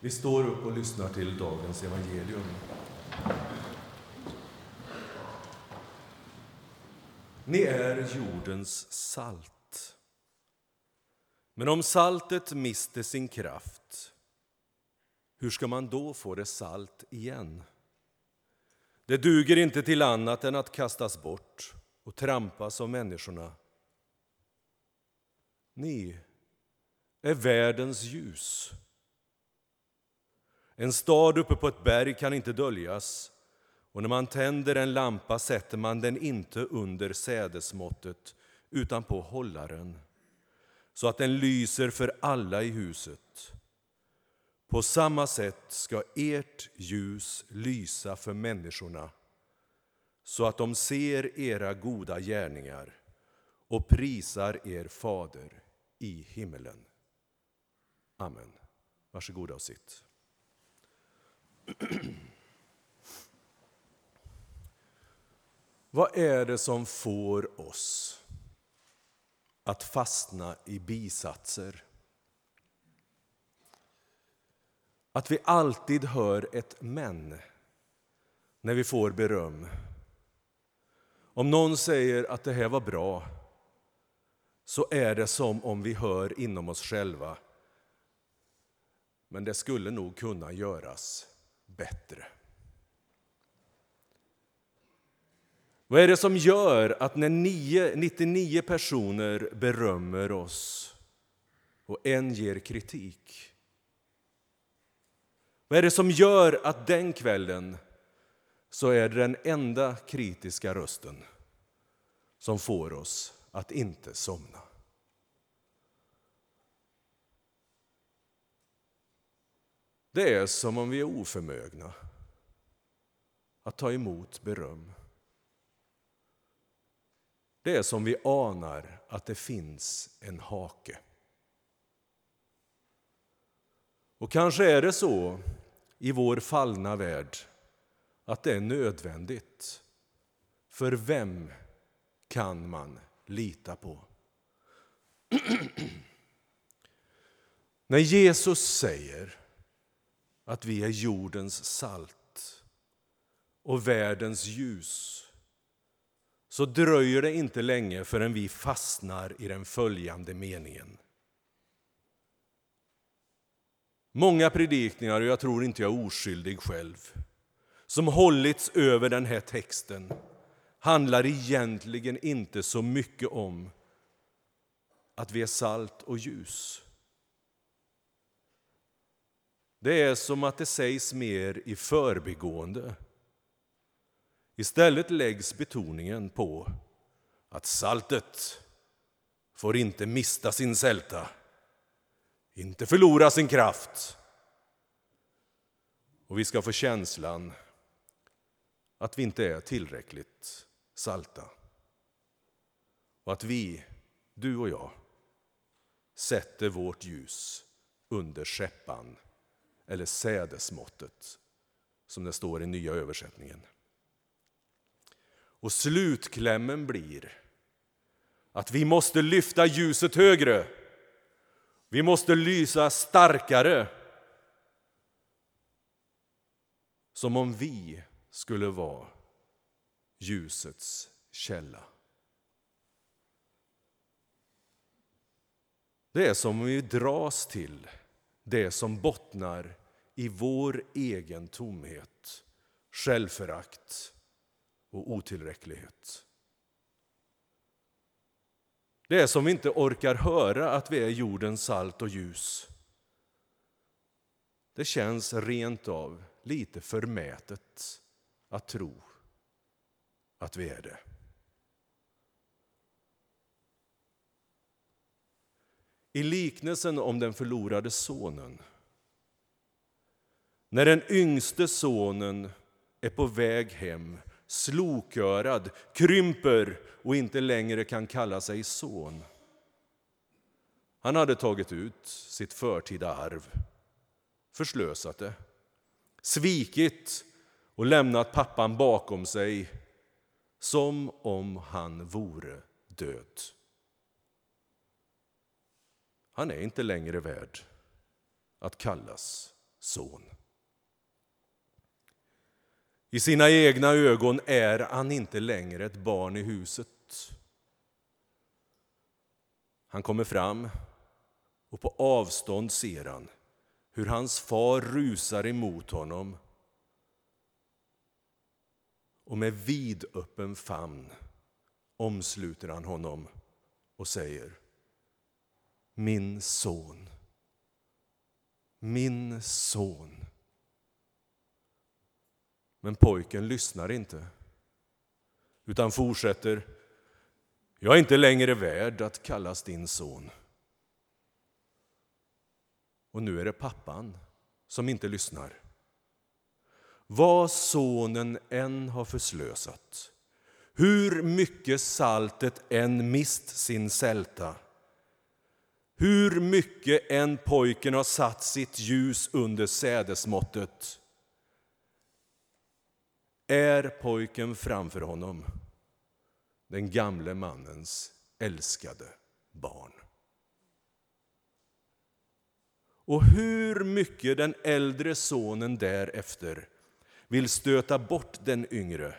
Vi står upp och lyssnar till dagens evangelium. Ni är jordens salt. Men om saltet mister sin kraft, hur ska man då få det salt igen? Det duger inte till annat än att kastas bort och trampas av människorna. Ni är världens ljus. En stad uppe på ett berg kan inte döljas och när man tänder en lampa sätter man den inte under sädesmåttet utan på hållaren så att den lyser för alla i huset. På samma sätt ska ert ljus lysa för människorna så att de ser era goda gärningar och prisar er fader i himmelen. Amen. Varsågoda och sitt. Vad är det som får oss att fastna i bisatser? Att vi alltid hör ett men när vi får beröm. Om någon säger att det här var bra så är det som om vi hör inom oss själva men det skulle nog kunna göras bättre. Vad är det som gör att när 99 personer berömmer oss och en ger kritik? Vad är det som gör att den kvällen så är det den enda kritiska rösten som får oss att inte somna? Det är som om vi är oförmögna att ta emot beröm. Det är som vi anar att det finns en hake. Och kanske är det så i vår fallna värld att det är nödvändigt. För vem kan man lita på? När Jesus säger att vi är jordens salt och världens ljus så dröjer det inte länge förrän vi fastnar i den följande meningen. Många predikningar, och jag tror inte jag är oskyldig själv, som hållits över den här texten handlar egentligen inte så mycket om att vi är salt och ljus. Det är som att det sägs mer i förbigående. Istället läggs betoningen på att saltet får inte mista sin sälta, inte förlora sin kraft. Och vi ska få känslan att vi inte är tillräckligt salta. Och att vi, du och jag, sätter vårt ljus under skeppan eller sädesmåttet, som det står i nya översättningen. Och slutklämmen blir att vi måste lyfta ljuset högre. Vi måste lysa starkare. Som om vi skulle vara ljusets källa. Det är som om vi dras till det som bottnar i vår egen tomhet, självförakt och otillräcklighet. Det är som vi inte orkar höra att vi är jordens salt och ljus. Det känns rent av lite förmätet att tro att vi är det. I liknelsen om den förlorade sonen när den yngste sonen är på väg hem slokörad, krymper och inte längre kan kalla sig son. Han hade tagit ut sitt förtida arv, förslösat det, svikit och lämnat pappan bakom sig som om han vore död. Han är inte längre värd att kallas son. I sina egna ögon är han inte längre ett barn i huset. Han kommer fram och på avstånd ser han hur hans far rusar emot honom och med vidöppen famn omsluter han honom och säger min son, min son. Men pojken lyssnar inte utan fortsätter Jag är inte längre värd att kallas din son. Och nu är det pappan som inte lyssnar. Vad sonen än har förslösat, hur mycket saltet än mist sin sälta hur mycket än pojken har satt sitt ljus under sädesmåttet är pojken framför honom den gamle mannens älskade barn. Och hur mycket den äldre sonen därefter vill stöta bort den yngre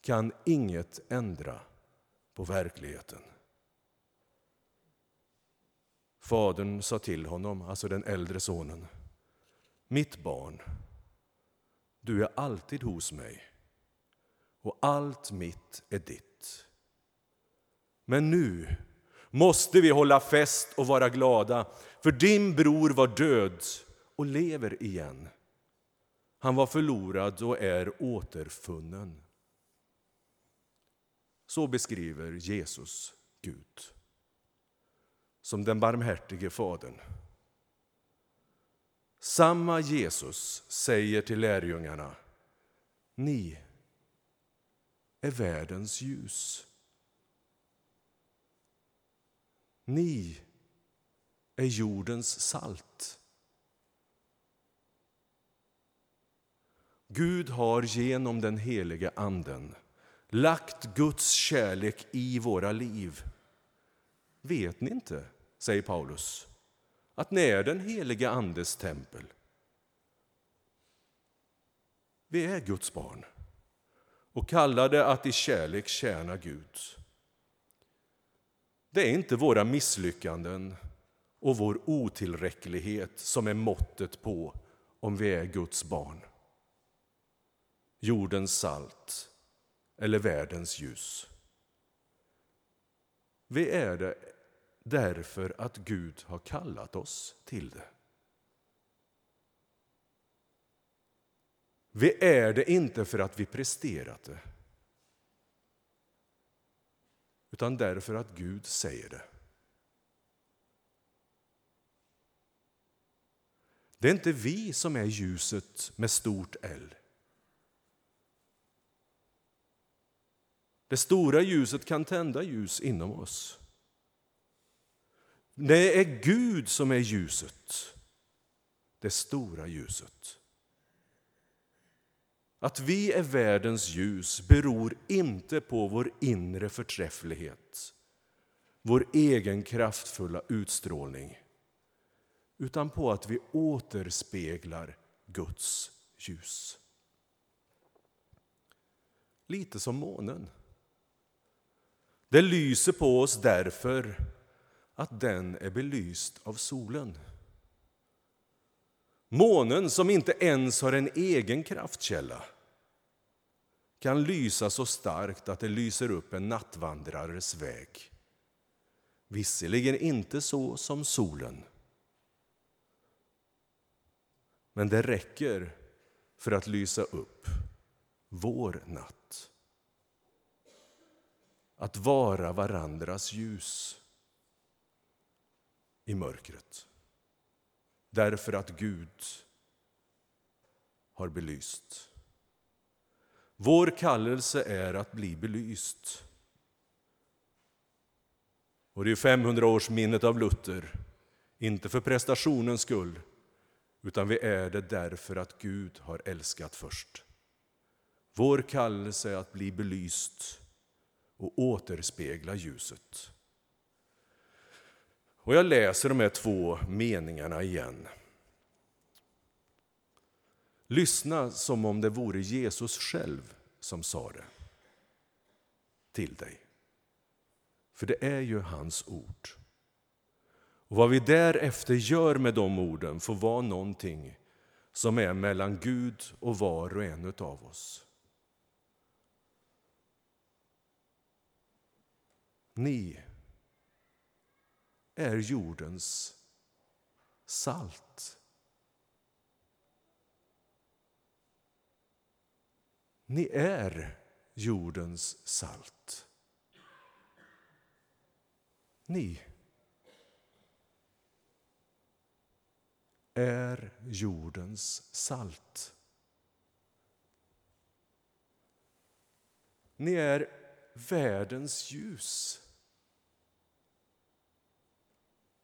kan inget ändra på verkligheten. Fadern sa till honom, alltså den äldre sonen, mitt barn, du är alltid hos mig och allt mitt är ditt. Men nu måste vi hålla fest och vara glada, för din bror var död och lever igen. Han var förlorad och är återfunnen. Så beskriver Jesus Gud som den barmhärtige Fadern. Samma Jesus säger till lärjungarna Ni är världens ljus. Ni är jordens salt. Gud har genom den helige Anden lagt Guds kärlek i våra liv. Vet ni inte, säger Paulus, att ni är den helige Andes tempel? Vi är Guds barn och kallade att i kärlek tjäna Gud. Det är inte våra misslyckanden och vår otillräcklighet som är måttet på om vi är Guds barn. Jordens salt eller världens ljus. Vi är det därför att Gud har kallat oss till det. Vi är det inte för att vi presterat det utan därför att Gud säger det. Det är inte vi som är ljuset med stort L. Det stora ljuset kan tända ljus inom oss. Det är Gud som är ljuset, det stora ljuset. Att vi är världens ljus beror inte på vår inre förträfflighet, vår egen kraftfulla utstrålning utan på att vi återspeglar Guds ljus. Lite som månen. Det lyser på oss därför att den är belyst av solen. Månen, som inte ens har en egen kraftkälla kan lysa så starkt att det lyser upp en nattvandrares väg. Visserligen inte så som solen men det räcker för att lysa upp vår natt. Att vara varandras ljus i mörkret. Därför att Gud har belyst. Vår kallelse är att bli belyst. Och det är 500-årsminnet av Luther, inte för prestationens skull utan vi är det därför att Gud har älskat först. Vår kallelse är att bli belyst och återspegla ljuset. Och jag läser de här två meningarna igen. Lyssna som om det vore Jesus själv som sa det till dig. För det är ju hans ord. Och Vad vi därefter gör med de orden får vara någonting som är mellan Gud och var och en av oss. Ni är jordens salt. Ni är jordens salt. Ni är jordens salt. Ni är världens ljus.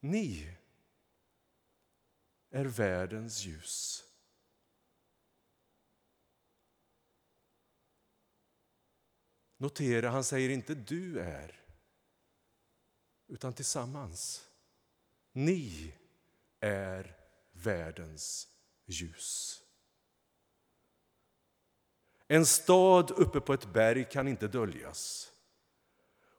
Ni är världens ljus. Notera, han säger inte du är, utan tillsammans. Ni är världens ljus. En stad uppe på ett berg kan inte döljas.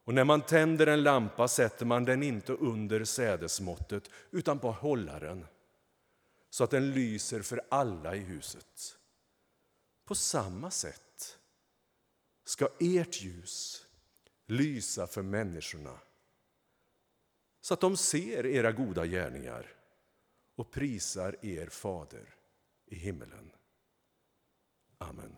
Och när man tänder en lampa sätter man den inte under sädesmåttet utan på hållaren så att den lyser för alla i huset. På samma sätt ska ert ljus lysa för människorna så att de ser era goda gärningar och prisar er fader i himmelen. Amen.